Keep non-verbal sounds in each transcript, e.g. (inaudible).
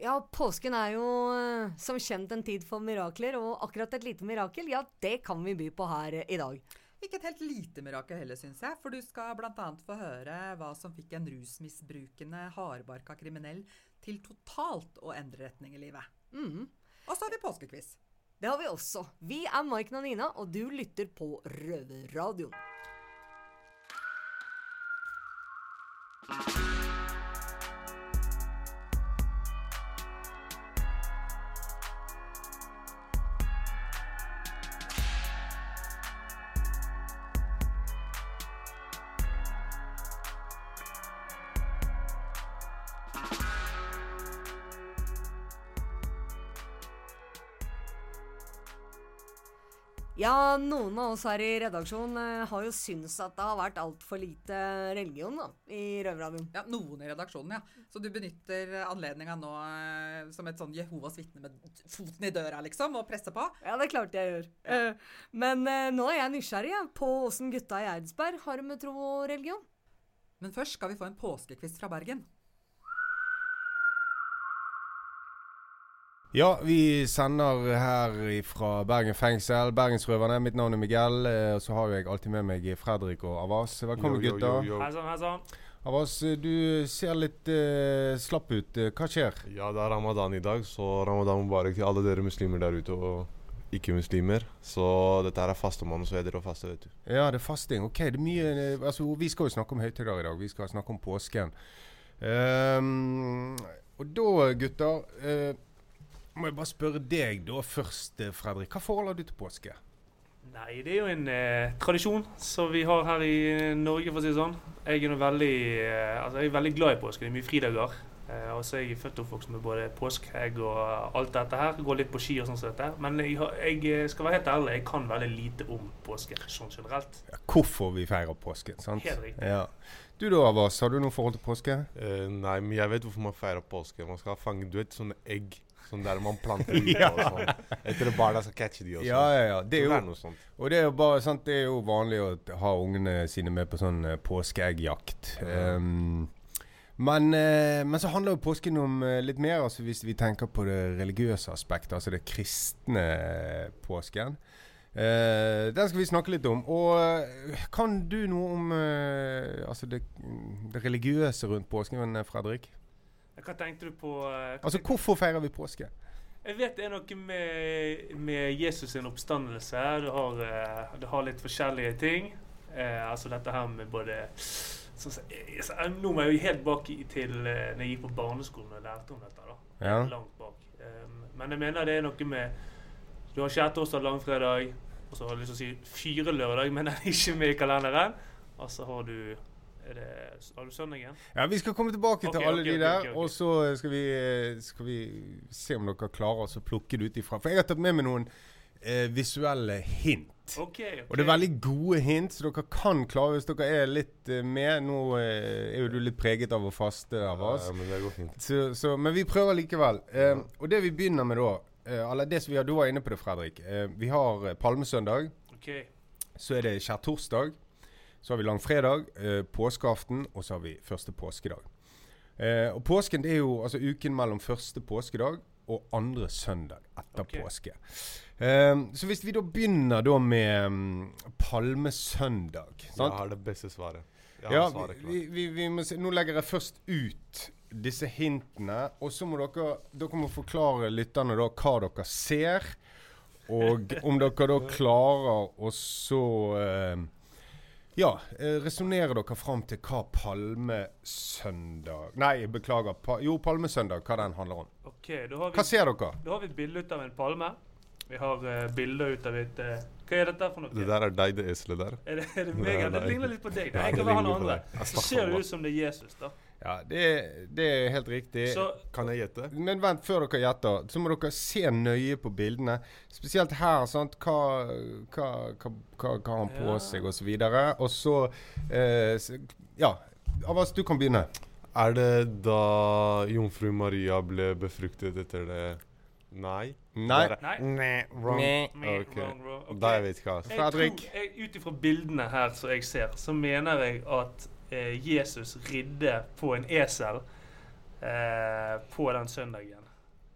Ja, påsken er jo eh, som kjent en tid for mirakler, og akkurat et lite mirakel, ja, det kan vi by på her i dag. Ikke et helt lite mirakel heller, syns jeg. For du skal bl.a. få høre hva som fikk en rusmisbrukende, hardbarka kriminell til totalt å endre retning i livet. Mm. Og så har vi påskekviss. Det har vi også. Vi er Maiken og Nina, og du lytter på Røverradioen. Noen av oss her i redaksjonen eh, har jo syntes at det har vært altfor lite religion da, i Røverradioen. Ja, Noen i redaksjonen, ja. Så du benytter anledninga nå eh, som et sånn Jehovas vitne med foten i døra, liksom, og presser på? Ja, det er klart jeg gjør. Ja. men eh, nå er jeg nysgjerrig ja, på åssen gutta i Eidsberg har det med tro og religion. Men først skal vi få en påskekvist fra Bergen. Ja, vi sender her fra Bergen fengsel. Bergensrøverne. Mitt navn er Miguel. eh, Og så har jeg alltid med meg Fredrik og Avas. Velkommen, gutter. yo, yo. Hei sann, hei sann. Avas, eh, du ser litt uh, slapp ut. Hva skjer? Ja, det er ramadan i dag, så ramadan mubarak til alle dere muslimer der ute og ikke-muslimer. Så dette her er fastemåned, så er dere å faste, vet du. Ja, det er fasting. Ok, det er mye Altså, vi skal jo snakke om høytider i dag. Vi skal snakke om påsken. Um, og da, gutter eh, må jeg bare spørre deg da først, eh, Fredrik. Hva forhold har du til påske? Nei, det er jo en eh, tradisjon som vi har her i Norge, for å si det sånn. Jeg er, veldig, eh, altså jeg er veldig glad i påske. Det er mye fridager. Eh, og så er jeg født og oppvokst med både påskeegg og alt dette her. Går litt på ski og sånn som dette. Men jeg, har- jeg eh, skal være helt ærlig, jeg kan veldig lite om påske sånn generelt. Ja, hvorfor vi feirer påsken, sant? Helt riktig. Ja. Du da, Avas, har du noe forhold til påske? Uh, nei, men jeg vet hvorfor man feirer påske. Man skal fange du vet, sånne egg. Sånn der man planter (laughs) ut og sånn. Etter barna skal catche de og sånn. Ja, ja, ja. Det er jo, det er noe sånt. og det er jo bare sant, det er jo vanlig å ha ungene sine med på sånn eh, påskeeggjakt. Ja. Ehm, men, eh, men så handler jo påsken om eh, litt mer, altså hvis vi tenker på det religiøse aspektet, altså det kristne påsken. Eh, den skal vi snakke litt om. Og kan du noe om eh, altså det, det religiøse rundt påsken, Fredrik? Hva tenkte du på? eh, Altså hvorfor feirer vi påske? Jeg vet det er noe med, med Jesus sin oppstandelse. Det har, eh, du har litt forskjellige ting. Eh, altså dette her med både så, så, eh, så, Nå må jeg jo helt bak i, til eh, når jeg gikk på barneskolen og lærte om dette. da. Ja. Langt bak. Um, men jeg mener det er noe med Du har skjærtorsdag, langfredag, og så har du lyst til å si fyrelørdag, (laughs) men den er ikke med i kalenderen. Og så har du er det, Har du søndagen? Ja, Vi skal komme tilbake til alle okay, de der. Okay, ok. Og så skal vi, eh, skal vi se om dere klarer å plukke det ut ifra. For jeg har tatt med meg noen eh, visuelle hint. Okay, okay. Og det er veldig gode hint, så dere kan klare hvis dere er litt eh, med. Nå eh, er jo du litt preget av å faste av oss. Ja, men det går fint. Så, så, men vi prøver likevel. Eh, og det vi begynner med da eh, Eller det som vi har, Du var inne på det, Fredrik. Vi har palmesøndag. Okay. Så er det skjærtorsdag. Så har vi langfredag, eh, påskeaften, og så har vi første påskedag. Eh, og påsken det er jo altså uken mellom første påskedag og andre søndag etter okay. påske. Eh, så hvis vi da begynner da med um, palmesøndag Jeg har det beste svaret. Ja, svaret vi, vi, vi se. Nå legger jeg først ut disse hintene, og så må dere, dere må forklare lytterne da hva dere ser. Og om dere da klarer å så eh, Ja, resonnerer dere fram til hva palmesøndag Nei, beklager. Pa, jo, palmesøndag, hva den handler om. Okay, da har vi Hva ser dere? Da har vi et bilde ut av en palme. Vi har uh, bilder ut av et uh, Hva er dette for noe? Det der er deg, det eselet der. Er det, er det (laughs) Nei, meg? Det ligner litt på deg. Nei, det jeg kan være han ligner på andre. deg. Så ser det ut som det er Jesus, da. Ja, det, det er helt riktig. Så Kan jeg gjette? Men vent, før dere gjetter, så må dere se nøye på bildene. Spesielt her. sant? Hva, hva, hva, hva, hva har han på Ja. seg, osv. Og så eh, så Ja. Avas, du kan begynne. Er det da jomfru Maria ble befruktet etter det Nei? Nei. Nei. Nei, wrong. Nei. Okay. Wrong, wrong. Ok. Da jeg vet hva. Fredrik. Ut ifra bildene her som jeg ser, så mener jeg at Jesus ridde på en esel eh, på den søndagen.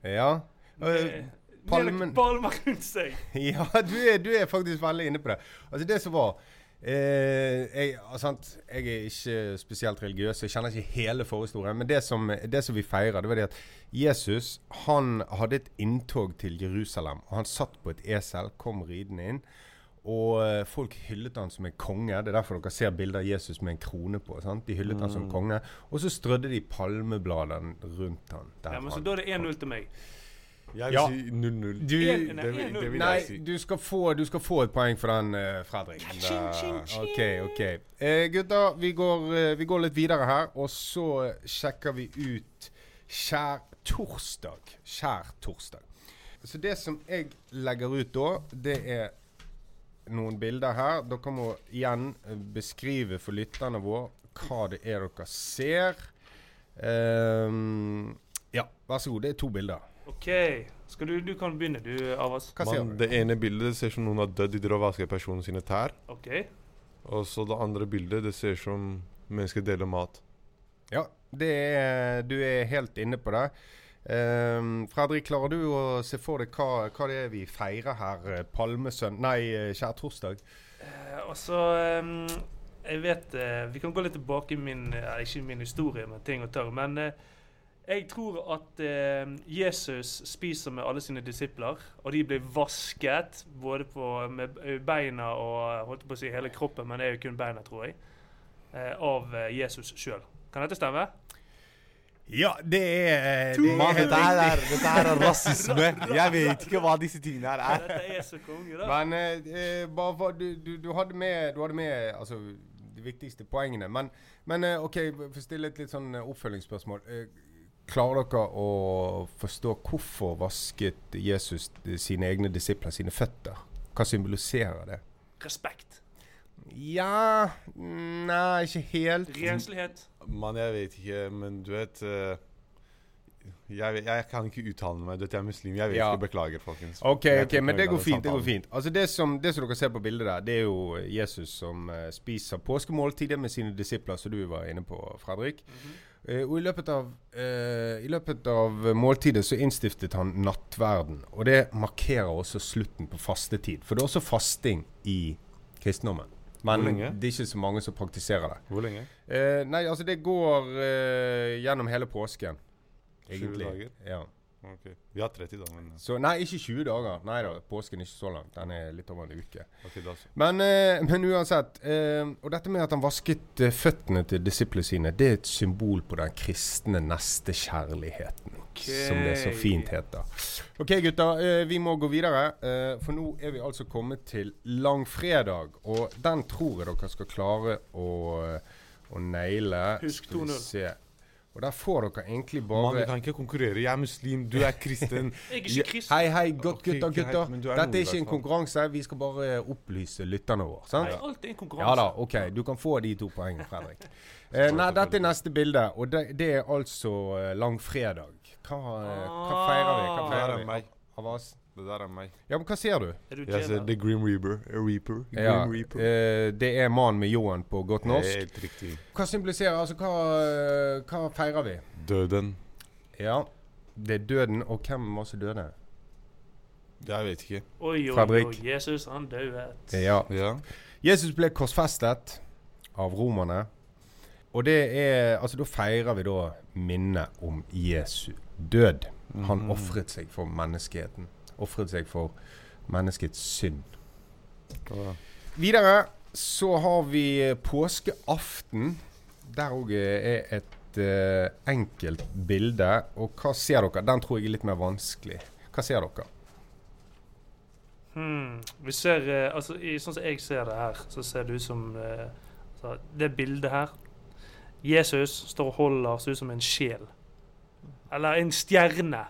Ja. Med, Eh, palmen- palmer rundt seg. (laughs) Ja, du er, du er faktisk veldig inne på det. Altså Det som var eh, jeg, sant, jeg er ikke spesielt religiøs, jeg kjenner ikke hele forhistorien. Men det som, det som vi feirer, det var det at Jesus han hadde et inntog til Jerusalem. Og han satt på et esel, kom ridende inn. Og eh, folk hyllet han som en konge. Det er derfor dere ser bilder av Jesus med en krone på. Sant? De hyllet han som konge. Og så strødde de palmebladene rundt han. Ja, men så han- Da er det 1-0 til meg. Jeg vil Ja. si 0-0. Du- En- nei, det, vil- 1-0. det Nei, jeg si. du skal, få, du skal få et poeng for den, uh, Fredrik. Ching, ching, ching. OK, OK. Eh, gutter, vi går, uh, vi går litt videre her, og så sjekker vi ut skjærtorsdag. Skjærtorsdag. Så det som jeg legger ut da, det er noen bilder her. Dere må igjen eh, beskrive for lytterne våre hva det er dere ser. Um, ja, vær så god. Det er to bilder. OK. Skal du, du kan begynne, du, Avas. Hva ser Man, du? det ene bildet ser som noen har dødd. i og vasker personen sine tær. OK. Og så det andre bildet, det ser som mennesker deler mat. Ja, det er, du er helt inne på det. Ehm, Fredrik, klarer du å se for deg hva, hva det er vi feirer her? eh, Palmesønn... Nei, skjærtorsdag. Eh, altså så ehm, Jeg vet eh, Vi kan gå litt tilbake i min eh, Ikke min historie men ting og tørr, men eh, jeg tror at eh, Jesus spiser med alle sine disipler, og de blir vasket både på, med beina og holdt på å si hele kroppen, men det er jo kun beina, tror jeg, eh, av eh, Jesus sjøl. Kan dette stemme? Ja, det er, det er Mann, dette her, er, dette her er rasisme. Jeg vet ikke hva disse tingene her er. Dette er så konge, da. Men eh, eh, bare for, du, du, du hadde med, du hadde med altså, de viktigste poengene. Men, men eh, OK, for å stille et litt sånn eh, oppfølgingsspørsmål. Eh, klarer dere å forstå hvorfor vasket Jesus sine egne disipler sine føtter? Hva symboliserer det? Respekt. Ja Nei, ikke helt. Renslighet. Mann, jeg vet ikke, men du vet eh, jeg, jeg kan ikke uttale meg. Du vet, jeg er muslim. Jeg vet Ja. ikke. Beklager, folkens. OK, ok, men det går fint. det går fint. Altså Det som, det som dere ser på bildet der, det er jo Jesus som uh, spiser påskemåltidet med sine disipler, som du var inne på, Fredrik. Eh, og i løpet, av, uh, I løpet av måltidet så innstiftet han nattverden. Og det markerer også slutten på fastetid. For det er også fasting i kristendommen. Men det er ikke så mange som praktiserer det. Hvor lenge? Eh, nei, altså det går eh, gjennom hele påsken. 20 dager? Ja. Okay. Vi har 30 dager. men Så nei, ikke 20 dager. Nei da, påsken er ikke så langt. Den er litt over en uke. ok, da så. Men, eh, (laughs) men uansett. Eh, og dette med at han vasket eh, føttene til disiplene sine, det er et symbol på den kristne nestekjærligheten. Som det så fint heter. OK, gutter. Eh, vi må gå videre. Eh, for nå er vi altså kommet til langfredag. Og den tror jeg dere skal klare å, å naile. Husk Skal 2-0. Og der får dere egentlig bare Man kan ikke konkurrere. Jeg er muslim, du er kristen. (laughs) Jeg er ikke kristen. Hei, hei, godt, Ok, gutter, gutter. er Dette er ikke en konkurranse. Vi skal bare opplyse lytterne våre. sant? Nei, alt er en Ja konkurranse. da, OK. Du kan få de to poengene, Fredrik. (laughs) Eh, nei, dette er neste bilde, og det, det er altså eh, langfredag. Hva, eh, hva feirer vi? Hva Ah. Feirer er vi? meg. oss? Det der er meg. Ja, men hva ser du? Jeg ser? The Grim Reaper. Reaper. Grim Ja, Reaper. eh, det er mannen med ljåen på godt norsk. Helt riktig. Hva symboliserer Altså, hva, eh, hva feirer vi? Døden. Ja, det er døden, og hvem var som døde? Jeg vet ikke. Oi, oi, Fredrik. oi. Jesus, han døde. Ja. Ja. Jesus ble korsfestet av romerne. Og det er Altså, da feirer vi da minnet om Jesu død. Han Mhm. ofret seg for menneskeheten. Ofret seg for menneskets synd. Videre så har vi påskeaften. Der òg er et uh, enkelt bilde. Og hva ser dere? Den tror jeg er litt mer vanskelig. Hva ser dere? Hmm. Vi ser, uh, altså, i, Sånn som jeg ser det her, så ser det ut som uh, Det bildet her Jesus står og holder ser ut som en sjel. Eller en stjerne.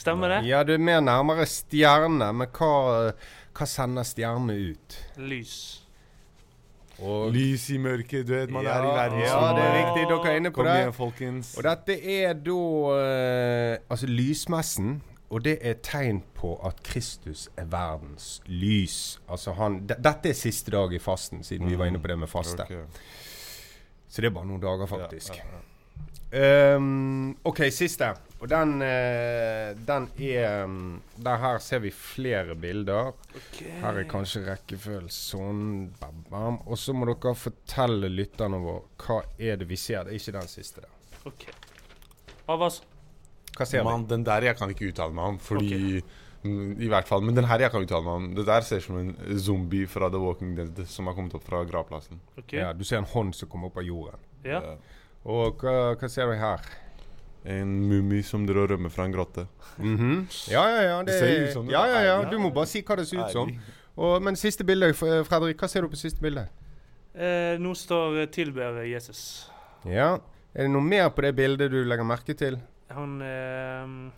Stemmer det? Ja, du er mer nærmere stjerne, men hva, hva sender stjerne ut? Lys. Og Lys i mørket, du vet. Man er i verden. Ja, det er riktig. Dere er inne på Kom det. igjen, folkens. Og dette er da uh, Altså lysmessen. Og det er tegn på at Kristus er verdens lys. Altså han, Dette er siste dag i fasten, siden vi var inne på det med faste. Okay. Så det er bare noen dager, faktisk. Ja, ja, ja. Ehm, OK, siste. Og den, eh, den er um, Der her ser vi flere bilder. Her er kanskje rekkefølgen sånn. Bam, bam. Og så må dere fortelle lytterne våre hva er det vi ser. Det er ikke den siste der. Okay. Avas. Hva ser Man, den der jeg kan ikke uttale meg om, fordi okay. I hvert fall. Men den her jeg kan uttale meg om. Det der ser ut som en zombie fra The Walking Dead som har kommet opp fra gravplassen. Okay. Ja, du ser en hånd som kommer opp av jorden. Ja. Og hva, hva ser vi her? En mummi som drar og rømmer fra en grotte. Mhm. Ja, ja, ja. Det, Det ser ut som det. ja, ja, ja. Ja. Du må bare si hva det ser ut som. Og, men siste bilde, Fredrik. Hva ser du på siste bilde? Eh, nå står eh, 'tilber Jesus'. Ja. Er det noe mer på det bildet du legger merke til? Han eh,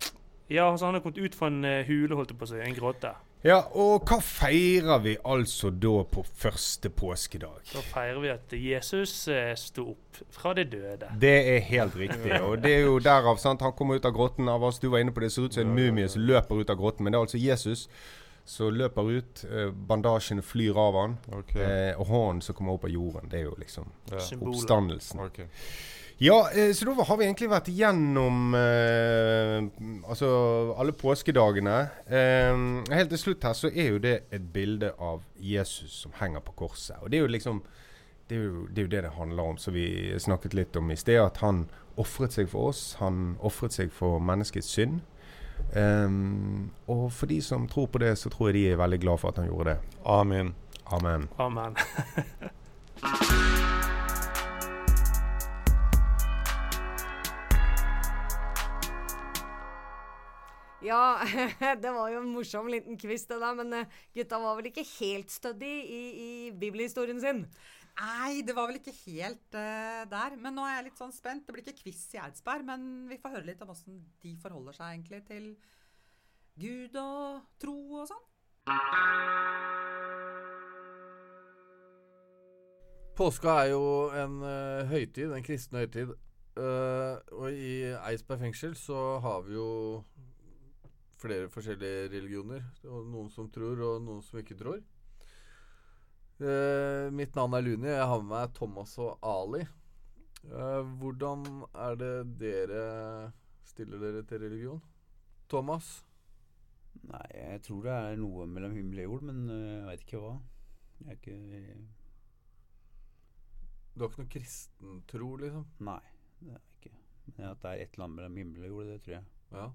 Ja, altså han har kommet ut fra en eh, hule, holdt jeg på å si. En grotte. Ja, og hva feirer vi altså da på første påskedag? Da feirer vi at Jesus eh, sto opp fra de døde. Det er helt riktig. Og det er jo derav sant? Han kommer ut av grotten av oss. Du var inne på det. Det ser ut som en mumie som løper ut av grotten. Men det er altså Jesus som løper ut. Eh, bandasjene flyr av han. Okay. Eh, og hånden som kommer opp av jorden. Det er jo liksom Ja. Oppstandelsen. Ok. Ja, eh, så da har vi egentlig vært igjennom eh, altså alle påskedagene. Eh, helt til slutt her så er jo det et bilde av Jesus som henger på korset. Og det er jo liksom det er jo det er jo det, det handler om, som vi snakket litt om i sted. At han ofret seg for oss. Han ofret seg for menneskets synd. Eh, og for de som tror på det, så tror jeg de er veldig glad for at han gjorde det. Amen. Amen. Amen. (laughs) Ja, (laughs) det var jo en morsom liten quiz det der, men eh, gutta var vel ikke helt stødig i, i bibelhistorien sin. Nei, det var vel ikke helt uh, der. Men nå er jeg litt sånn spent. Det blir ikke quiz i Eidsberg, men vi får høre litt om åssen de forholder seg egentlig til Gud og tro og sånn. Påska er jo en uh, høytid, en kristen høytid. Uh, og i Eidsberg fengsel så har vi jo flere forskjellige religioner. Og noen som tror, og noen som ikke tror. Uh, mitt navn er Luni. Jeg har med meg Thomas og Ali. Uh, hvordan er det dere stiller dere til religion? Thomas? Nei, jeg tror det er noe mellom himmel og jord, men øh, jeg veit ikke hva. Jeg er ikke Du har ikke noe kristentro, liksom? Nei, det er ikke. Men at det er et eller annet mellom himmel og jord, det tror jeg. Ja.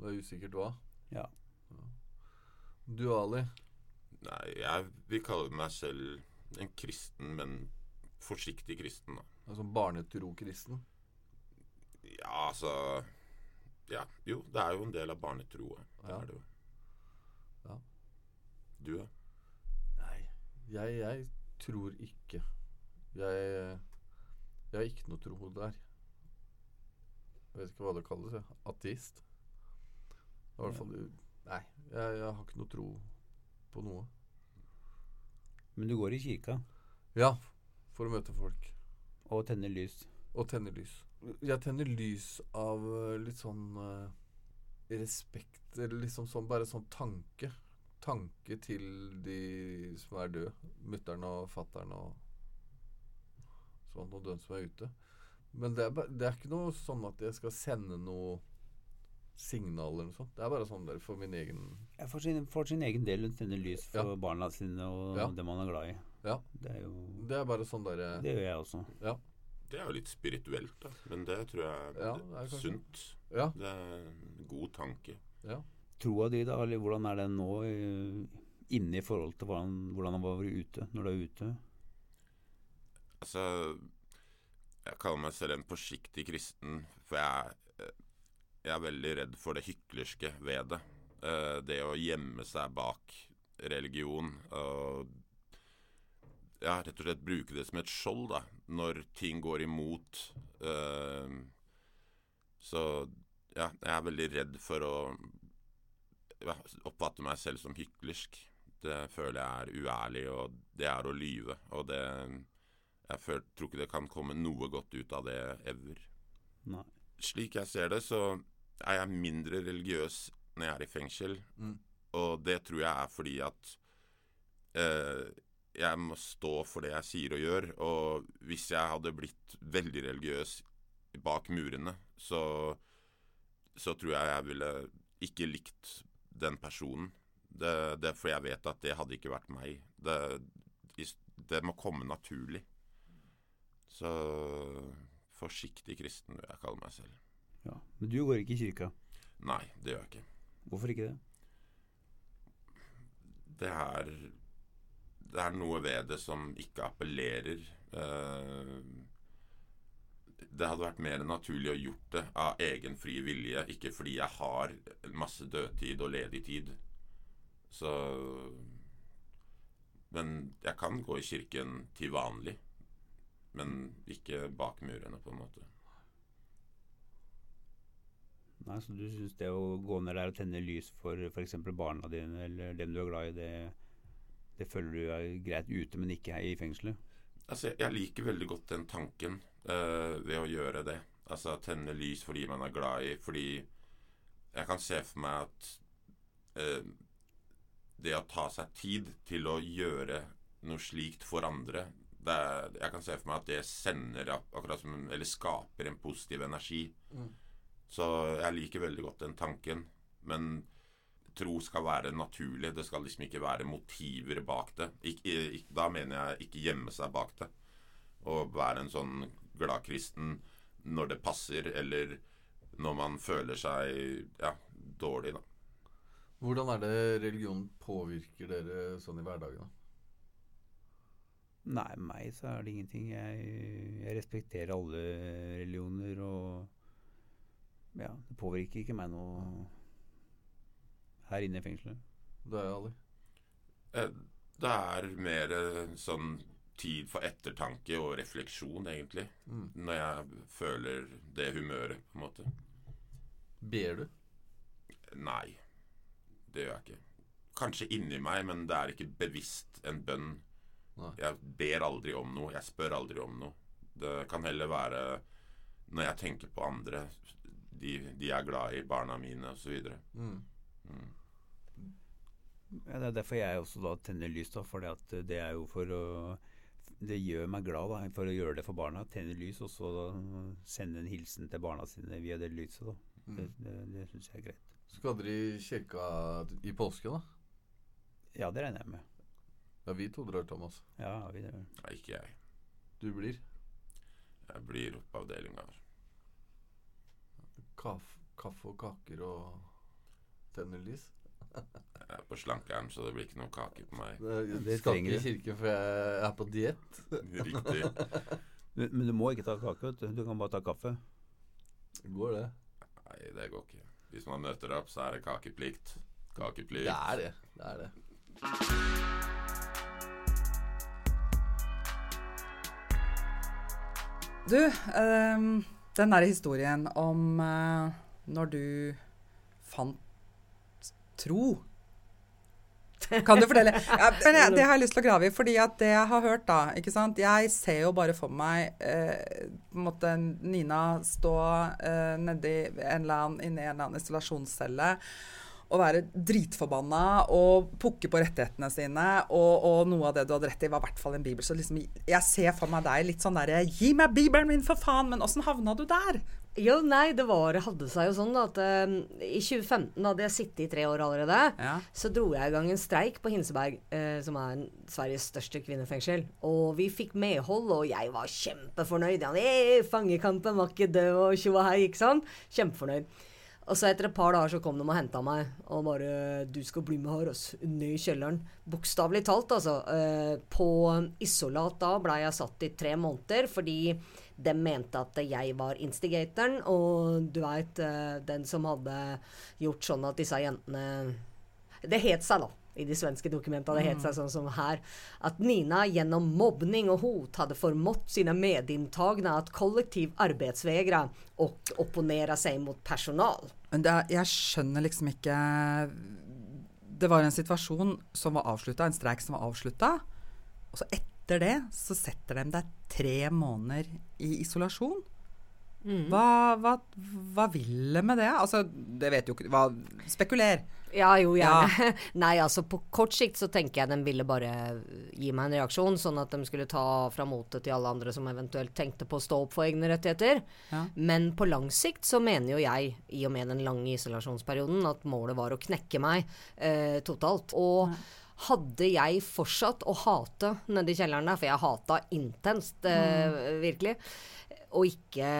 Det er usikkert hva. Ja. Du, Ali? Nei, jeg vil kalle meg selv en kristen, men forsiktig kristen, da. Altså barnetro-kristen? Ja, altså Ja, jo, det er jo en del av barnetroa. Det Ja. er det jo. Ja. Du, da? Nei, jeg, jeg tror ikke. Jeg, jeg har ikke noe tro der. Jeg vet ikke hva det kalles. Jeg. Ateist. I hvert fall Nei, jeg, jeg har ikke noe tro på noe. Men du går i kirka Ja, for å møte folk. og tenner lys. Og tenner lys. Jeg tenner lys av eh, litt sånn uh, respekt, eller liksom sånn bare sånn tanke. Tanke til de som er døde. Mutter'n og fatter'n og sånn, og den som er ute. Men det er, det er ikke noe sånn at jeg skal sende noe signal eller noe sånt. Det er bare sånn der for min egen Ja, for, sin, for sin egen del hun tenner lys for barna sine og Ja. dem man er glad i. Ja. Det er jo Det er bare sånn derre Det gjør jeg også. Ja. Det er jo litt spirituelt, da. Men det tror jeg Ja, det det er kanskje- sunt. Ja. Det er en god tanke. ja. Troa di, da, eller hvordan er den nå øh, inne i forhold til hvordan, hvordan han var ute, når du er ute? Altså Jeg kaller meg selv en forsiktig kristen, for jeg, eh, jeg er veldig redd for det hyklerske ved det. Eh, Det å gjemme seg bak religion og ja, rett og slett bruke det som et skjold da, når ting går imot. Eh, Så ja, jeg er veldig redd for å oppfatte meg selv som hyklersk. Det føler jeg er uærlig, og det er å lyve. Og det Jeg føler, tror ikke det kan komme noe godt ut av det ever. Nei. Slik jeg ser det, så er jeg mindre religiøs når jeg er i fengsel. Mm. Og det tror jeg er fordi at eh, jeg må stå for det jeg sier og gjør. Og hvis jeg hadde blitt veldig religiøs bak murene, så, så tror jeg jeg ville ikke likt den personen. Det, det, for jeg vet at det hadde ikke vært meg. Det, det må komme naturlig. Så forsiktig kristen vil jeg kalle meg selv. Ja. Men du går ikke i kirka. Nei, det gjør jeg ikke. Hvorfor ikke det? Det er Det er noe ved det som ikke appellerer. Eh, det hadde vært mer naturlig å gjort det av egen fri vilje, ikke fordi jeg har masse dødtid og ledig tid. Så Men jeg kan gå i kirken til vanlig. Men ikke bak murene, på en måte. Nei, Så du syns det å gå ned der og tenne lys for f.eks. barna dine eller dem du er glad i, det, det føler du er greit ute, men ikke her i fengselet? Altså, jeg liker veldig godt den tanken uh, ved å gjøre det. Altså tenne lys fordi man er glad i Fordi jeg kan se for meg at uh, det å ta seg tid til å gjøre noe slikt for andre er, Jeg kan se for meg at det sender ak- akkurat som Eller skaper en positiv energi. Så jeg liker veldig godt den tanken. Men tro skal være naturlig. Det skal liksom ikke være motiver bak det. Ik, ik, da mener jeg ikke gjemme seg bak det. Og være en sånn gladkristen når det passer, eller når man føler seg ja, dårlig, da. Hvordan er det religion påvirker dere sånn i hverdagen? da? Nei, meg så er det ingenting. Jeg, jeg respekterer alle religioner og Ja, det påvirker ikke meg noe her inne i fengselet. Det er Ali. Eh, Det er mer eh, sånn tid for ettertanke og refleksjon, egentlig. Mm. Når jeg føler det humøret, på en måte. Ber du? Nei, det gjør jeg ikke. Kanskje inni meg, men det er ikke bevisst en bønn. Nei. Jeg ber aldri om noe. Jeg spør aldri om noe. Det kan heller være når jeg tenker på andre, de, de jeg er glad i, barna mine osv. Mm. Mm. Ja, det er derfor jeg også da tenner lys, da. For det er jo for å Det gjør meg glad da, for å gjøre det for barna. Tenne lys, og så sende en hilsen til barna sine via det lyset. da. Mm. det, det syns jeg er greit. Skal dere i kirka i påsken, da? Ja, det regner jeg med. Ja, vi to drar, Thomas. Ja, vi, drar. Nei, ikke jeg. Du blir? Jeg blir på avdelinga. Kaff, kaffe og kaker og tenner lys? Jeg er på slankeren, så det blir ikke noe kake på meg. Det, Det skal ikke i kirken, for jeg er på diett. (laughs) Riktig. Men, men du må ikke ta kake, vet du. Du kan bare ta kaffe. Går det? Nei, det går ikke. Hvis man møter opp, så er det kakeplikt. Kakeplikt. Det er det. Det er det. Du, ehm, den derre historien om eh, når du fant tro Kan du fortelle? Ja, jeg, det har jeg lyst til å grave i, fordi at det jeg har hørt, da ikke sant? Jeg ser jo bare for meg eh, på en måte Nina stå eh, nedi en eller annen, inni en eller annen isolasjonscelle og være dritforbanna og pukke på rettighetene sine. Og, og noe av det du hadde rett i, var i hvert fall en bibel. Så liksom, jeg ser for meg deg litt sånn derre Gi meg bibelen min, for faen! Men åssen havna du der? Jo, nei, det var, hadde seg jo sånn da, at eh, i 2015 hadde jeg sittet i tre år allerede. Ja. Så dro jeg i gang en streik på Hinseberg, eh, som er Sveriges største kvinnefengsel. Og vi fikk medhold, og jeg var kjempefornøyd. Ja, «Eh, fangekampen var ikke død, og tjo og hei, ikke sant? Kjempefornøyd. Og så etter et par dager så kom de og henta meg, og bare 'Du skal bli med her, ass. Ned i kjelleren'. Bokstavelig talt, altså. Eh, på isolat da blei jeg satt i tre måneder fordi de mente at jeg var instigatoren, og du veit, eh, den som hadde gjort sånn at disse jentene Det het seg, da. I de svenske dokumentene. Det het seg sånn som her. At Nina gjennom mobbning og hot hadde formått sine medinntagne at kollektiv arbeidsvägra og opponera seg mot personal. Men det, jeg skjønner liksom ikke Det var en situasjon som var avslutta, en streik som var avslutta. Og så etter det så setter de deg tre måneder i isolasjon. Hva, hva, hva vil det med det? Altså, det vet jo ikke hva, Spekuler. Ja, jo, gjerne. (laughs) Nei, altså på kort sikt så tenker jeg de ville bare gi meg en reaksjon, sånn at de skulle ta fra motet til alle andre som eventuelt tenkte på å stå opp for egne rettigheter. Ja. Men på lang sikt så mener jo jeg, i og med den lange isolasjonsperioden, at målet var å knekke meg eh, totalt. Og hadde jeg fortsatt å hate nedi kjelleren der, for jeg hata intenst, eh, virkelig, og ikke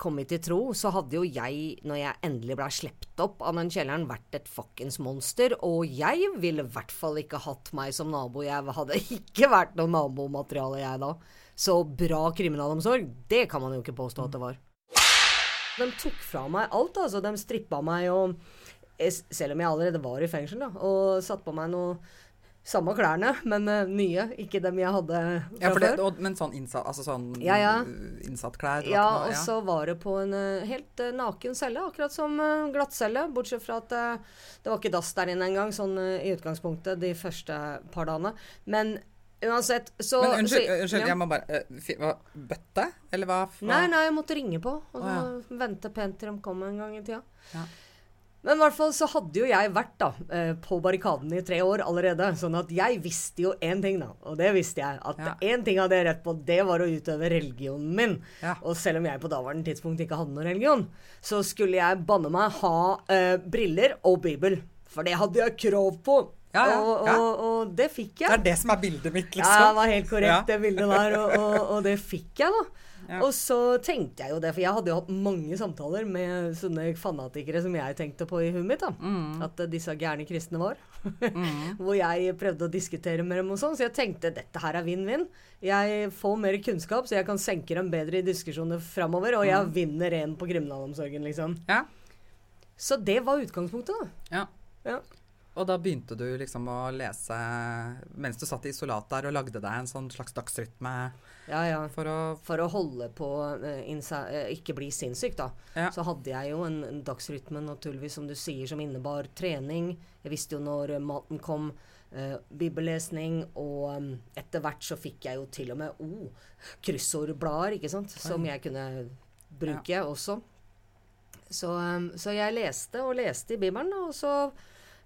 kommet til tro, så hadde jo jeg, når jeg endelig ble sluppet opp av den kjelleren, vært et fuckings monster. Og jeg ville i hvert fall ikke hatt meg som nabo. Jeg hadde (laughs) ikke vært noe nabomateriale, jeg da. Så bra kriminalomsorg, det kan man jo ikke påstå at det var. De tok fra meg alt, altså. De strippa meg og eh, Selv om jeg allerede var i fengsel, da, og satt på meg noe samme klærne, men uh, nye. Ikke dem jeg hadde fra Ja, det, før. og, men sånn innsatt, altså sånn Ja, ja. uh, innsatt klær? Ja, noe- og så var det på en uh, helt uh, naken celle, akkurat som glattcelle. Bortsett fra at eh, det var ikke dass der inne engang, sånn eh, i utgangspunktet de første par dagene. Men uansett, så Men unnskyld, så- unnskyld jeg må bare hva, Bøtte? Eller hva? hva? Nei, nei, jeg måtte ringe på, og så Å, vente pent til de kom en gang i tida. Ja. Men i hvert fall så hadde jo jeg vært da eh, på barrikaden i tre år allerede. Sånn at jeg visste jo én ting, da. Og det visste jeg. At Ja. ting hadde jeg rett på, det var å utøve religionen min. Ja. Og selv om jeg på daværende tidspunkt ikke hadde noen religion, så skulle jeg banne meg ha uh, briller og bibel. For det hadde jeg krav på. Ja, ja, og, og, og det fikk jeg. Det er det som er bildet mitt, liksom. Ja, det var helt korrekt, det bildet der. Og, og, og det fikk jeg, da. Ja. Og så tenkte jeg jo det, for jeg hadde jo hatt mange samtaler med sånne fanatikere som jeg tenkte på i huet mitt. da. Mm. At uh, disse gærne kristne var. (laughs) Hvor jeg prøvde å diskutere med dem og sånn. Så jeg tenkte dette her er vinn-vinn. Jeg får mer kunnskap, så jeg kan senke dem bedre i diskusjoner framover. Og jeg vinner en på kriminalomsorgen, liksom. Ja. Så det var utgangspunktet, da. Ja. Ja. Og da begynte du liksom å lese mens du satt i isolat der og lagde deg en sånn slags dagsrytme Ja, ja. for å For å holde på uh, ikke bli sinnssyk, da. Ja. Så hadde jeg jo en, en dagsrytme, naturligvis, som du sier, som innebar trening. Jeg visste jo når eh, maten kom. Uh, bibellesning, og um, etter hvert så fikk jeg jo til og med oh, kryssordblader, ikke sant, som jeg kunne bruke også. Så, um, så jeg leste og leste i Bibelen, og så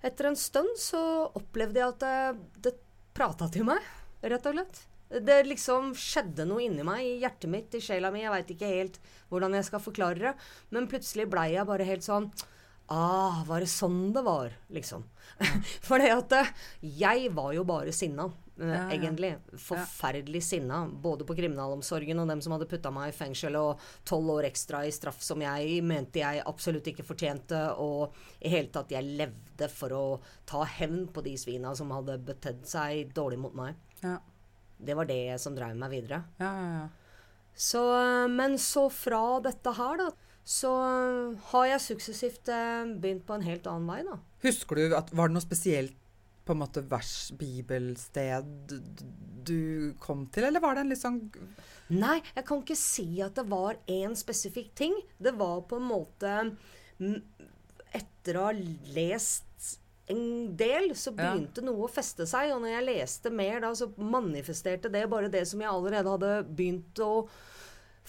etter en stund så opplevde jeg at det, det prata til meg, rett og slett. Det liksom skjedde noe inni meg, i hjertet mitt, i sjela mi. Jeg veit ikke helt hvordan jeg skal forklare det. Men plutselig blei jeg bare helt sånn Ah, var det sånn det var? Liksom. (laughs) For det at eh, jeg var jo bare sinna, eh, Ja, egentlig. Forferdelig sinna. Både på kriminalomsorgen og dem som hadde putta meg i fengsel, og tolv år ekstra i straff som jeg mente jeg absolutt ikke fortjente. Og i hele tatt, jeg levde for å ta hevn på de svina som hadde betedd seg dårlig mot meg. Ja, Det var det som drev meg videre. ja, ja. ja. Så, men så fra dette her, da, så har jeg suksessivt eh, begynt på en helt annen vei, da. Husker du at Var det noe spesielt på en måte vers, bibelsted du kom til, eller var det en litt sånn Nei, jeg kan ikke si at det var én spesifikk ting. Det var på en måte Etter å ha lest en del, så Ja. begynte noe å feste seg. Og når jeg leste mer, da, så manifesterte det bare det som jeg allerede hadde begynt å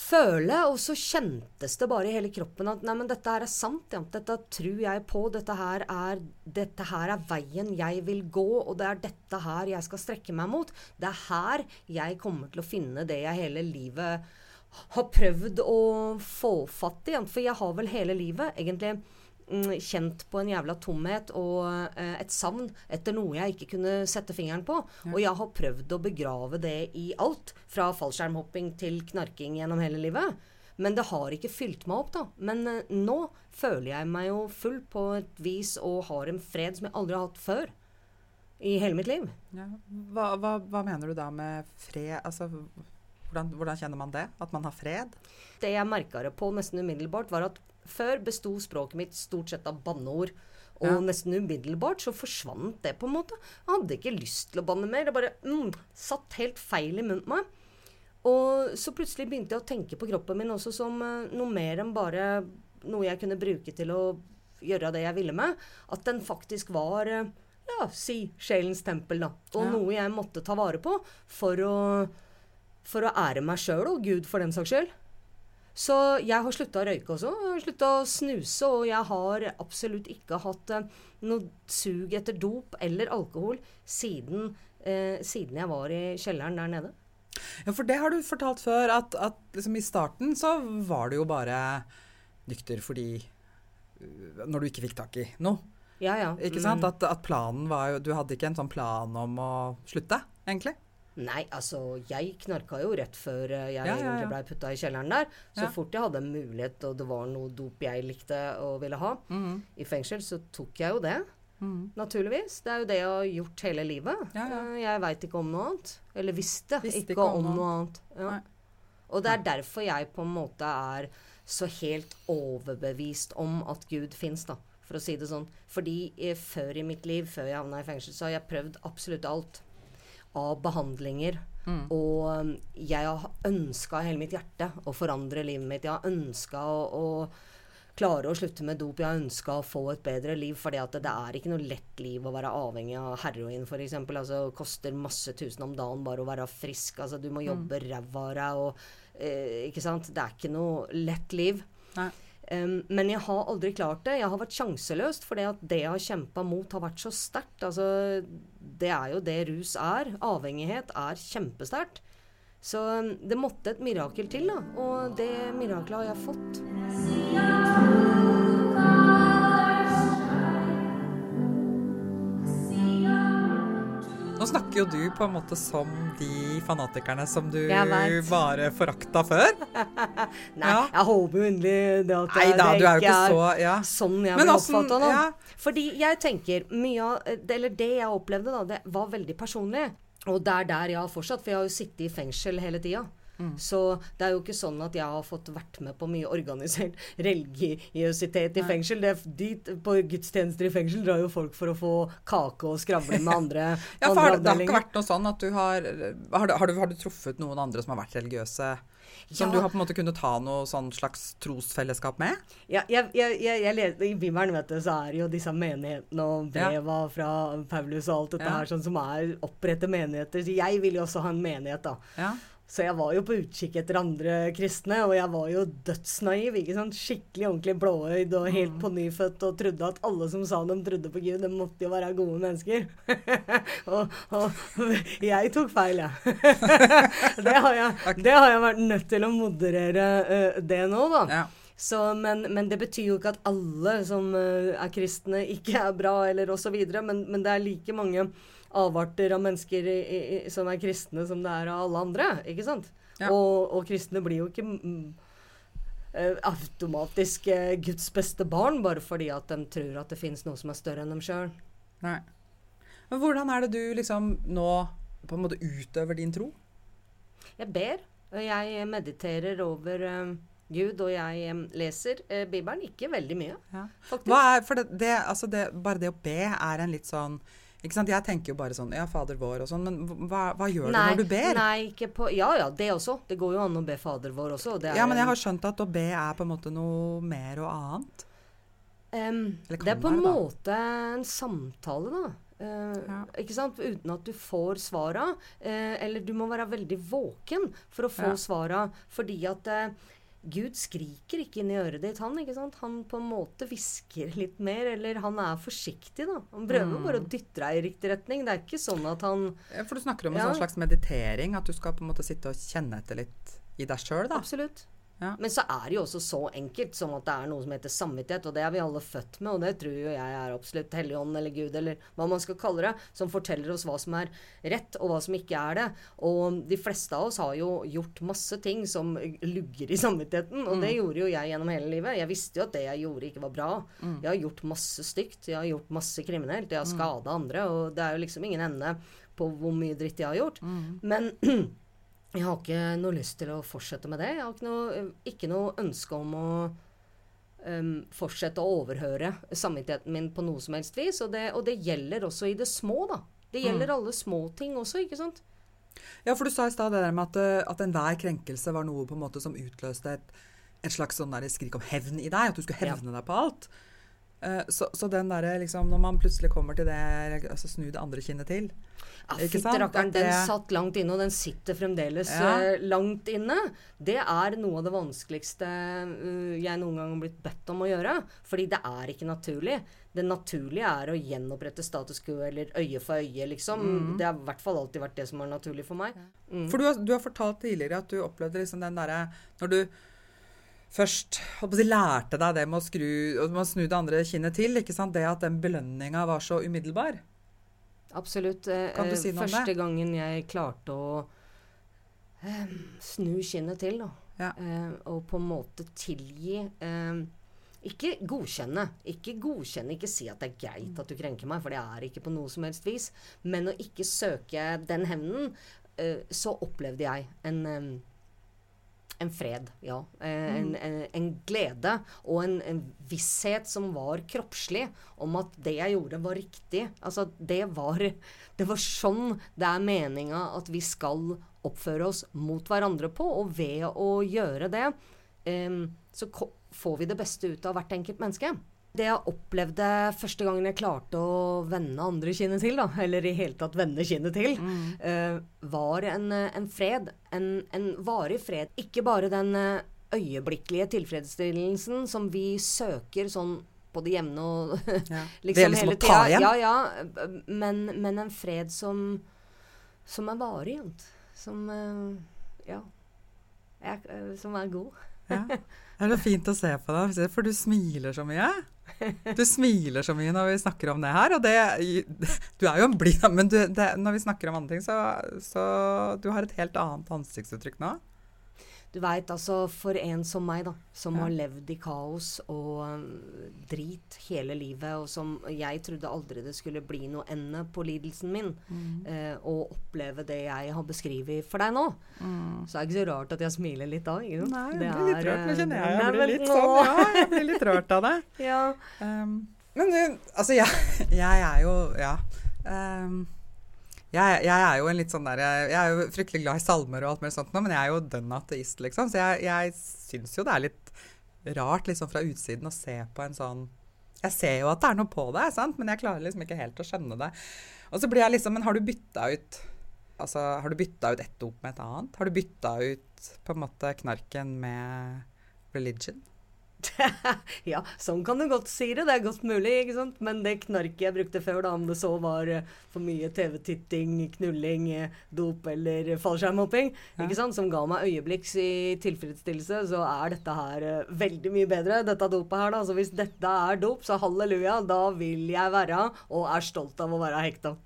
føle. Og så kjentes det bare i hele kroppen at nei, men dette her er sant. Ja. Dette tror jeg på. Dette her, er, dette her er veien jeg vil gå, og det er dette her jeg skal strekke meg mot. Det er her jeg kommer til å finne det jeg hele livet har prøvd å få fatt i. For jeg har vel hele livet egentlig kjent på en jævla tomhet og eh, et savn etter noe jeg ikke kunne sette fingeren på. Og jeg har prøvd å begrave det i alt, fra fallskjermhopping til knarking gjennom hele livet. Men det har ikke fylt meg opp, da. Men eh, nå føler jeg meg jo full på et vis og har en fred som jeg aldri har hatt før. I hele mitt liv. ja. hva, hva, hva mener du da med fred? Altså, hvordan, hvordan kjenner man det? At man har fred? Det jeg merka det på nesten umiddelbart, var at før besto språket mitt stort sett av banneord. Og Ja. nesten umiddelbart så forsvant det, på en måte. Jeg hadde ikke lyst til å banne mer. Det bare mm, satt helt feil i munnen på meg. Og så plutselig begynte jeg å tenke på kroppen min også som eh, noe mer enn bare noe jeg kunne bruke til å gjøre det jeg ville med. At den faktisk var eh, ja, si sjelens tempel, da. Og Ja. noe jeg måtte ta vare på for å, for å ære meg sjøl og Gud, for den saks skyld. Så jeg har slutta å røyke også. Slutta å snuse, og jeg har absolutt ikke hatt eh, noe sug etter dop eller alkohol siden, eh, siden jeg var i kjelleren der nede. Ja, for det har du fortalt før, at, at liksom i starten så var du jo bare nykter fordi øh, Når du ikke fikk tak i noe. Ja, ja. Ikke sant? At, at planen var jo Du hadde ikke en sånn plan om å slutte, egentlig? Nei, altså, jeg knarka jo rett før eh, jeg Ja, ja, ja. blei putta i kjelleren der. Så fort jeg hadde en mulighet, og det var noe dop jeg likte og ville ha i fengsel, så tok jeg jo det. Naturligvis. Det er jo det jeg har gjort hele livet. Eh, Jeg veit ikke om noe annet. Eller visste, Visste ikke, om noe annet. Ja. Og det er derfor jeg på en måte er så helt overbevist om at Gud fins, da. For å si det sånn. Fordi eh, før i mitt liv, før jeg havna i fengsel, så har jeg prøvd absolutt alt av behandlinger. Og um, jeg har ønska hele mitt hjerte å forandre livet mitt. Jeg har ønska å, å klare å slutte med dop. Jeg har ønska å få et bedre liv. For det, det er ikke noe lett liv å være avhengig av heroin, f.eks. Altså, det koster masse tusen om dagen bare å være frisk. Altså, du må jobbe ræva av deg. Eh, ikke sant? Det er ikke noe lett liv. Nei. Um, men jeg har aldri klart det. Jeg har vært sjanseløst, at det jeg har kjempa mot, har vært så sterkt. Altså, det er jo det rus er. Avhengighet er kjempesterkt. Så um, det måtte et mirakel til, da. Og det mirakelet har jeg fått. Nå snakker jo du på en måte som de fanatikerne som du bare forakta før. (laughs) Nei, Ja. jeg håper inderlig det at Nei da, det ikke er så ja. sånn jeg blir åssen- oppfatta nå. ja. Fordi jeg tenker mye av Eller det jeg opplevde, da, det var veldig personlig. Og det er der jeg har fortsatt, for jeg har jo sittet i fengsel hele tida. Mm. Så det er jo ikke sånn at jeg har fått vært med på mye organisert (laughs) religiøsitet i fengsel. Det, dit, på gudstjenester i fengsel drar jo folk for å få kake og skravle med andre, (laughs) Ja, for har, det- har ikke vært noe sånn at du har har du, har, du, har du truffet noen andre som har vært religiøse? Som Ja. du har på en måte kunnet ha noe sånn slags trosfellesskap med? Ja, jeg, jeg, jeg, jeg I Bibelen vet du, så er jo disse menighetene og Ja. breva fra Paulus og alt dette Ja. her sånn som er opprette menigheter. Så jeg vil jo også ha en menighet, da. Ja. Så jeg var jo på utkikk etter andre kristne, og jeg var jo dødsnaiv. ikke sant? Skikkelig ordentlig blåøyd og helt på nyfødt og trodde at alle som sa de trodde på Gud, de måtte jo være gode mennesker. (laughs) og, og jeg tok feil, jeg. (laughs) det, har jeg det har jeg vært nødt til å moderere uh, det nå, da. Ja. Så, men, men det betyr jo ikke at alle som uh, er kristne, ikke er bra, eller osv. Men, men det er like mange avarter av mennesker i, i, som er kristne, som det er av alle andre. Ikke sant? Ja. Og, og kristne blir jo ikke mm, eh, automatisk eh, Guds beste barn bare fordi at de tror at det finnes noe som er større enn dem sjøl. Men hvordan er det du liksom nå på en måte utøver din tro? Jeg ber, og jeg mediterer over eh, Gud, og jeg um, leser eh, Bibelen. Ikke veldig mye, Ja. er, for det, det, altså det, bare det å be er en litt sånn ikke sant? Jeg tenker jo bare sånn Ja, Fader vår og sånn, men hva, hva gjør du når du ber? Nei, ikke på Ja ja, det også. Det går jo an å be Fader vår også. Det Ja, men jeg har skjønt at å be er på en måte noe mer og annet. Um, det er på en måte en samtale, da. Uh, Ja. Ikke sant? Uten at du får svara. Uh, eller du må være veldig våken for å få Ja. svara. Fordi at eh, Gud skriker ikke inn i øret ditt, han. ikke sant? Han på en måte hvisker litt mer, eller han er forsiktig, da. Han prøver Mm. bare å dytte deg i riktig retning. Det er ikke sånn at han For du snakker om en Ja. sånn slags meditering, at du skal på en måte sitte og kjenne etter litt i deg sjøl, da. Absolutt. Ja. Men så er det jo også så enkelt som at det er noe som heter samvittighet, og det er vi alle født med, og det tror jo jeg er absolutt Helligånd eller Gud eller hva man skal kalle det, som forteller oss hva som er rett, og hva som ikke er det. Og de fleste av oss har jo gjort masse ting som lugger i samvittigheten, og det gjorde jo jeg gjennom hele livet. Jeg visste jo at det jeg gjorde, ikke var bra. Jeg har gjort masse stygt, jeg har gjort masse kriminelt, jeg har skada andre, og det er jo liksom ingen ende på hvor mye dritt jeg har gjort. Men (clears throat) jeg har ikke noe lyst til å fortsette med det. Jeg har ikke noe, ikke noe ønske om å um, fortsette å overhøre samvittigheten min på noe som helst vis. Og det, og det gjelder også i det små, da. Det gjelder alle små ting også, ikke sant? Ja, for du sa i stad det der med at, eh, at enhver krenkelse var noe på en måte som utløste et, et slags sånn der skrik om hevn i deg. At du skulle Ja. hevne deg på alt. Eh, så, så den derre liksom Når man plutselig kommer til det altså Snu det andre kinnet til. Ja? Fytterakkeren, den det- satt langt inne, og den sitter fremdeles Ja. eh, langt inne. Det er noe av det vanskeligste eh, jeg noen gang har blitt bedt om å gjøre. Fordi det er ikke naturlig. Det naturlige er å gjenopprette status quo, eller øye for øye, liksom. Mm. Det har i hvert fall alltid vært det som er naturlig for meg. Mm. For du har, du har fortalt tidligere at du opplevde liksom den derre Når du først si, lærte deg det med å, skru, med å snu det andre kinnet til, det at den belønninga var så umiddelbar. Absolutt. Eh, Kan du eh, si noe om det? Første gangen jeg klarte å eh, snu kinnet til, da. Ja. Eh, og på en måte tilgi eh, Ikke godkjenne. Ikke godkjenne, ikke si at det er greit at du krenker meg, for det er ikke på noe som helst vis. Men å ikke søke den hevnen, eh, så opplevde jeg en eh, en fred, ja. Eh, en, en, en glede og en, en visshet som var kroppslig, om at det jeg gjorde, var riktig. Altså, det var, det var sånn det er meninga at vi skal oppføre oss mot hverandre på, og ved å gjøre det, um, så får vi det beste ut av hvert enkelt menneske. Det jeg opplevde første gangen jeg klarte å vende andre kinnet til, da, eller i hele tatt vende kinnet til, eh, var en, eh, en fred. En, en varig fred. Ikke bare den eh, øyeblikkelige tilfredsstillelsen som vi søker sånn på det jevne og (laughs) Ja. liksom det er liksom hele tida. Ja, ja. Men, men en fred som, som er varig. Som uh, Ja. Er, som er god. Ja. (laughs) Det er så fint å se på deg, for du smiler så mye. (laughs) Du smiler så mye når vi snakker om det her, og det Du er jo en blid, men du, det, når vi snakker om andre ting, så, så Du har et helt annet ansiktsuttrykk nå. Du veit, altså, for en som meg, da, som Ja. har levd i kaos og øh, drit hele livet, og som jeg trodde aldri det skulle bli noe ende på lidelsen min, eh, og oppleve det jeg har beskrevet for deg nå, så er det ikke så rart at jeg smiler litt da. Jo. Nei, Det blir litt er, rørt. Nå eh, kjenner jeg jeg blir litt sånn Ja, jeg blir litt rørt av det. (laughs) Ja. Um, men du, altså, jeg, (laughs) jeg er jo Ja. Um, jeg, jeg er jo en litt sånn der Jeg jeg er jo fryktelig glad i salmer og alt mulig sånt nå, men jeg er jo dønn ateist, liksom. Så jeg, jeg syns jo det er litt rart liksom fra utsiden å se på en sånn Jeg ser jo at det er noe på det, sant? men jeg klarer liksom ikke helt å skjønne det. Og så blir jeg liksom Men har du bytta ut Altså, har du ut ett dop med et annet? Har du bytta ut på en måte knarken med religion? (laughs) ja, sånn kan du godt si det. Det er godt mulig, ikke sant. Men det knarket jeg brukte før, da, om det så var eh, for mye TV-titting, knulling, eh, dop eller fallskjermhopping, ja. ikke sant, som ga meg øyeblikks i tilfredsstillelse, så er dette her eh, veldig mye bedre, dette dopet her, da. Så hvis dette er dop, så halleluja, da vil jeg være, og er stolt av å være hekta.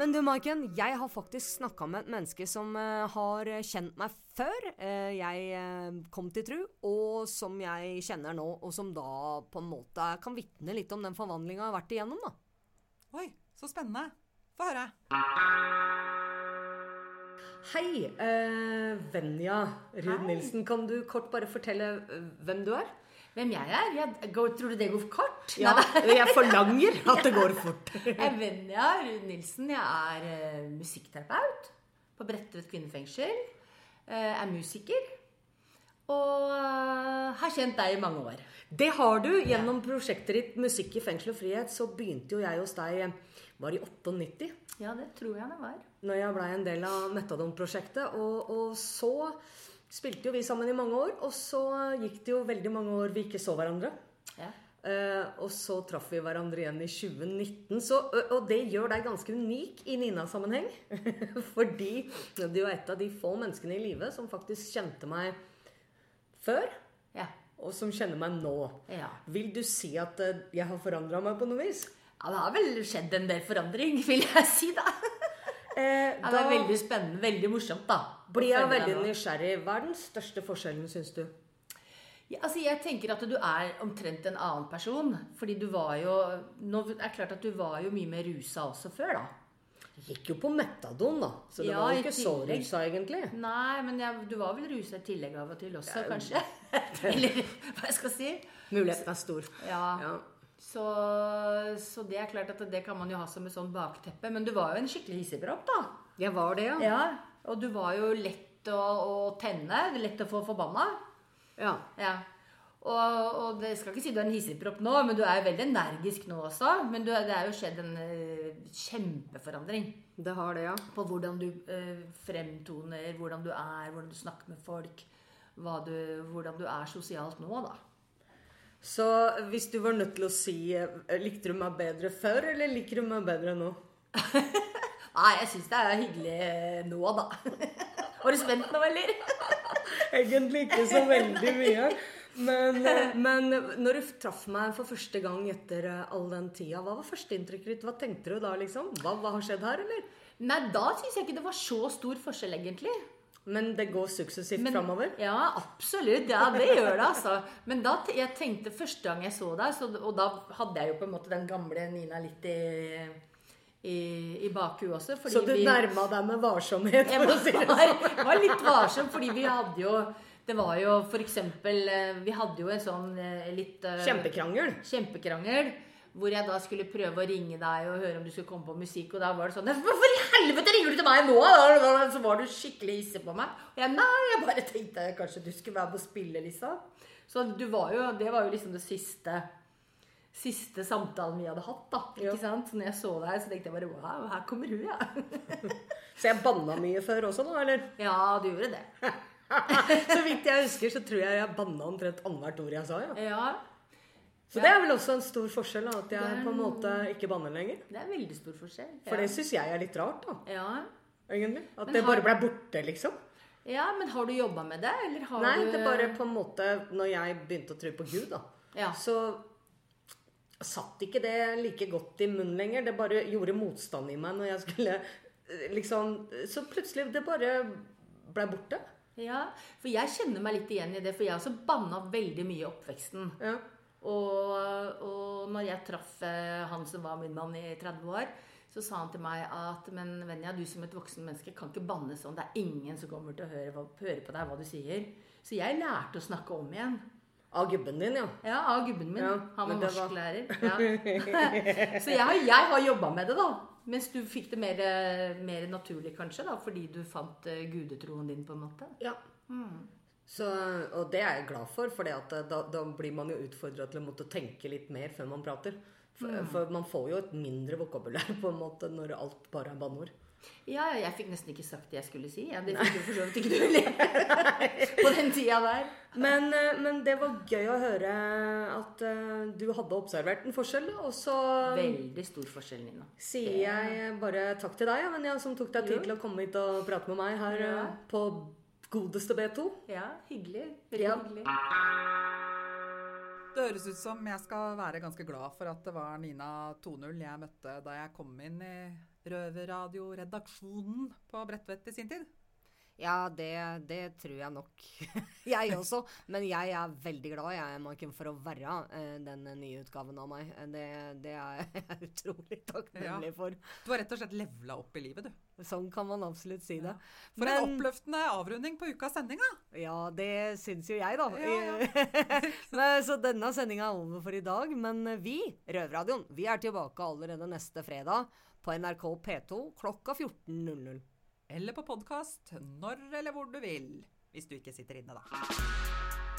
Men du, Maiken, jeg har faktisk snakka med et menneske som uh, har kjent meg før uh, jeg eh, kom til tru, og som jeg kjenner nå, og som da på en måte kan vitne litt om den forvandlinga jeg har vært igjennom, da. Oi, så spennende. Få høre. Hei, eh, Venja Ruud Nilsen. Kan du kort bare fortelle hvem du er? Hvem jeg er? Jeg går, tror du det går kort? Ja, jeg forlanger at det går fort. (laughs) Jeg er Venja Ruud Nilsen. Jeg er eh, musikkterapeut på Bredtvet kvinnefengsel. Eh, er musiker. Og eh, har kjent deg i mange år. Det har du. Gjennom prosjektet ditt Musikk i fengsel og frihet så begynte jo jeg hos deg var i 98. Ja, det tror jeg det var. når jeg blei en del av Metadon-prosjektet. Og, og så spilte jo vi sammen i mange år, og så gikk det jo veldig mange år vi ikke så hverandre. Ja. Uh, og så traff vi hverandre igjen i 2019. Så, uh, og det gjør deg ganske unik i Nina-sammenheng. (laughs) Fordi du er et av de få menneskene i livet som faktisk kjente meg før, Ja. og som kjenner meg nå. ja. Vil du si at uh, jeg har forandra meg på noe vis? Ja, det har vel skjedd en del forandring, (laughs) vil jeg si, da. Eh, Ja, det er veldig spennende. Veldig morsomt, da. blir jeg veldig nysgjerrig. Hva er den største forskjellen, syns du? Ja, altså jeg tenker at du er omtrent en annen person. Fordi du var jo Nå er det klart at du var jo mye mer rusa også før, da. Gikk jo på metadon, da. Så det Ja, var jo ikke så rusa, egentlig. Nei, men jeg, du var vel rusa i tillegg av og til også, kanskje? (laughs) Eller hva jeg skal si. Muligheten er stor. Ja. Ja. Så, så det er klart at det kan man jo ha som et sånn bakteppe. Men du var jo en skikkelig hissigpropp, da. Jeg var det, ja. Ja, og du var jo lett å, å tenne. Lett å få forbanna. Ja. Ja. Og, og det skal ikke si du er en hissigpropp nå, men du er jo veldig energisk nå også. Men du, det er jo skjedd en eh, kjempeforandring Det har det, ja. på hvordan du eh, fremtoner, hvordan du er, hvordan du snakker med folk. Du, hvordan du er sosialt nå, da. Så hvis du var nødt til å si eh, Likte du meg bedre før, eller liker du meg bedre nå? (laughs) Nei, jeg syns det er hyggelig eh, nå, da. (laughs) Var du spent nå, eller? (laughs) Egentlig ikke så veldig mye. Men, eh, men når du traff meg for første gang etter all den tida, hva var førsteinntrykket ditt? Hva tenkte du da, liksom? Hva, hva har skjedd her, eller? Nei, da syns jeg ikke det var så stor forskjell, egentlig. Men det går suksessivt Men- framover? Ja, absolutt. Ja, det gjør det, altså. Men da jeg tenkte første gang jeg så deg, så, og da hadde jeg jo på en måte den gamle Nina litt i, i, i bakhuet også. Så du vi- nærma deg med varsomhet? Jeg det var, sånn. var litt varsom, fordi vi hadde jo Det var jo eksempel eh, Vi hadde jo en sånn eh, litt eh, Kjempekrangel. kjempekrangel. Hvor jeg da skulle prøve å ringe deg og høre om du skulle komme på musikk. Og da var det sånn Hvorfor i helvete ringer du til meg nå? Så var du skikkelig hissig på meg. Og jeg nei, jeg bare tenkte kanskje du skulle være med og spille, liksom. Så du var jo Det var jo liksom det siste Siste samtalen vi hadde hatt, da. Ja. Ikke sant? Så når jeg så deg, så tenkte jeg bare wow, her kommer hun, ja. (laughs) Så jeg banna mye før også, da, eller? Ja, du gjorde det. (laughs) Så vidt jeg husker, så tror jeg jeg banna omtrent annethvert ord jeg sa. ja. Ja. Så det er vel også en stor forskjell, da, at jeg er- på en måte ikke banner lenger. Det er en veldig stor forskjell. For det syns jeg er litt rart, da. ja. Egentlig. At Men det har- bare ble borte, liksom. ja, men har du jobba med det, eller har Nei, du det bare på en måte Når jeg begynte å tro på Gud, da, Ja. så satt ikke det like godt i munnen lenger. Det bare gjorde motstand i meg når jeg skulle eh, liksom Så plutselig det bare ble borte. ja. For jeg kjenner meg litt igjen i det, for jeg også banna veldig mye i oppveksten. Ja. Og, og når jeg traff eh, han som var min mann i 30 år, så sa han til meg at Men Venja, du som et voksen menneske kan ikke banne sånn. Det er ingen som kommer til å høre, høre på deg hva du sier. Så jeg lærte å snakke om igjen. Av gubben din, ja. Ja, av gubben min. Ja, han var norsklærer. (laughs) Ja. (laughs) Så jeg har, jeg har jobba med det, da. Mens du fikk det mer, mer naturlig, kanskje, da, fordi du fant eh, gudetroen din, på en måte. ja. Så, og det er jeg glad for, for da, da blir man jo utfordra til å måtte tenke litt mer før man prater. For, for man får jo et mindre vokabulær (laughs) på en måte når alt bare er banneord. Ja, ja, jeg fikk nesten ikke sagt det jeg skulle si. Jeg, det fikk jo for så vidt ikke du heller. (laughs) på den tida der. Men, eh, men det var gøy å høre at eh, du hadde observert en forskjell. Og så Veldig stor forskjell, Nina. sier jeg bare takk til deg, Venja, som tok deg tid til å komme hit og prate med meg her Ja. eh, på godeste B2. Ja, hyggelig. Veldig Ja. hyggelig. Det høres ut som jeg skal være ganske glad for at det var Nina 2.0 jeg møtte da jeg kom inn i Røverradioredaksjonen på Bredtvet i sin tid. Ja, det, det tror jeg nok. (laughs) jeg også. Men jeg er veldig glad jeg, Marken, for å være uh, den nye utgaven av meg. Eh, Det, det er (laughs) jeg utrolig takknemlig Ja. for. Du har rett og slett levela opp i livet, du. Sånn kan man absolutt si det. For en oppløftende avrunding på ukas sending, da. Ja, det syns jo jeg, da. Ja, Men, (laughs) så denne sendinga er over for i dag. Men vi, Røverradioen, vi er tilbake allerede neste fredag på NRK P2 klokka 14.00. Eller på podkast når eller hvor du vil. Hvis du ikke sitter inne, da.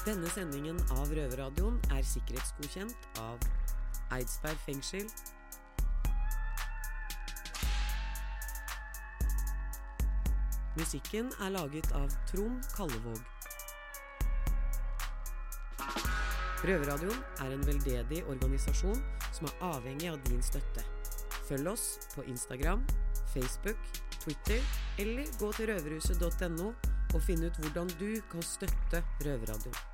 Denne sendingen av Røverradioen er sikkerhetsgodkjent av Eidsberg fengsel. Musikken er laget av Trond Kallevåg. Røverradioen er en veldedig organisasjon som er avhengig av din støtte. Følg oss på Instagram, Facebook, Twitter eller gå til røverhuset.no og finn ut hvordan du kan støtte Røverradioen.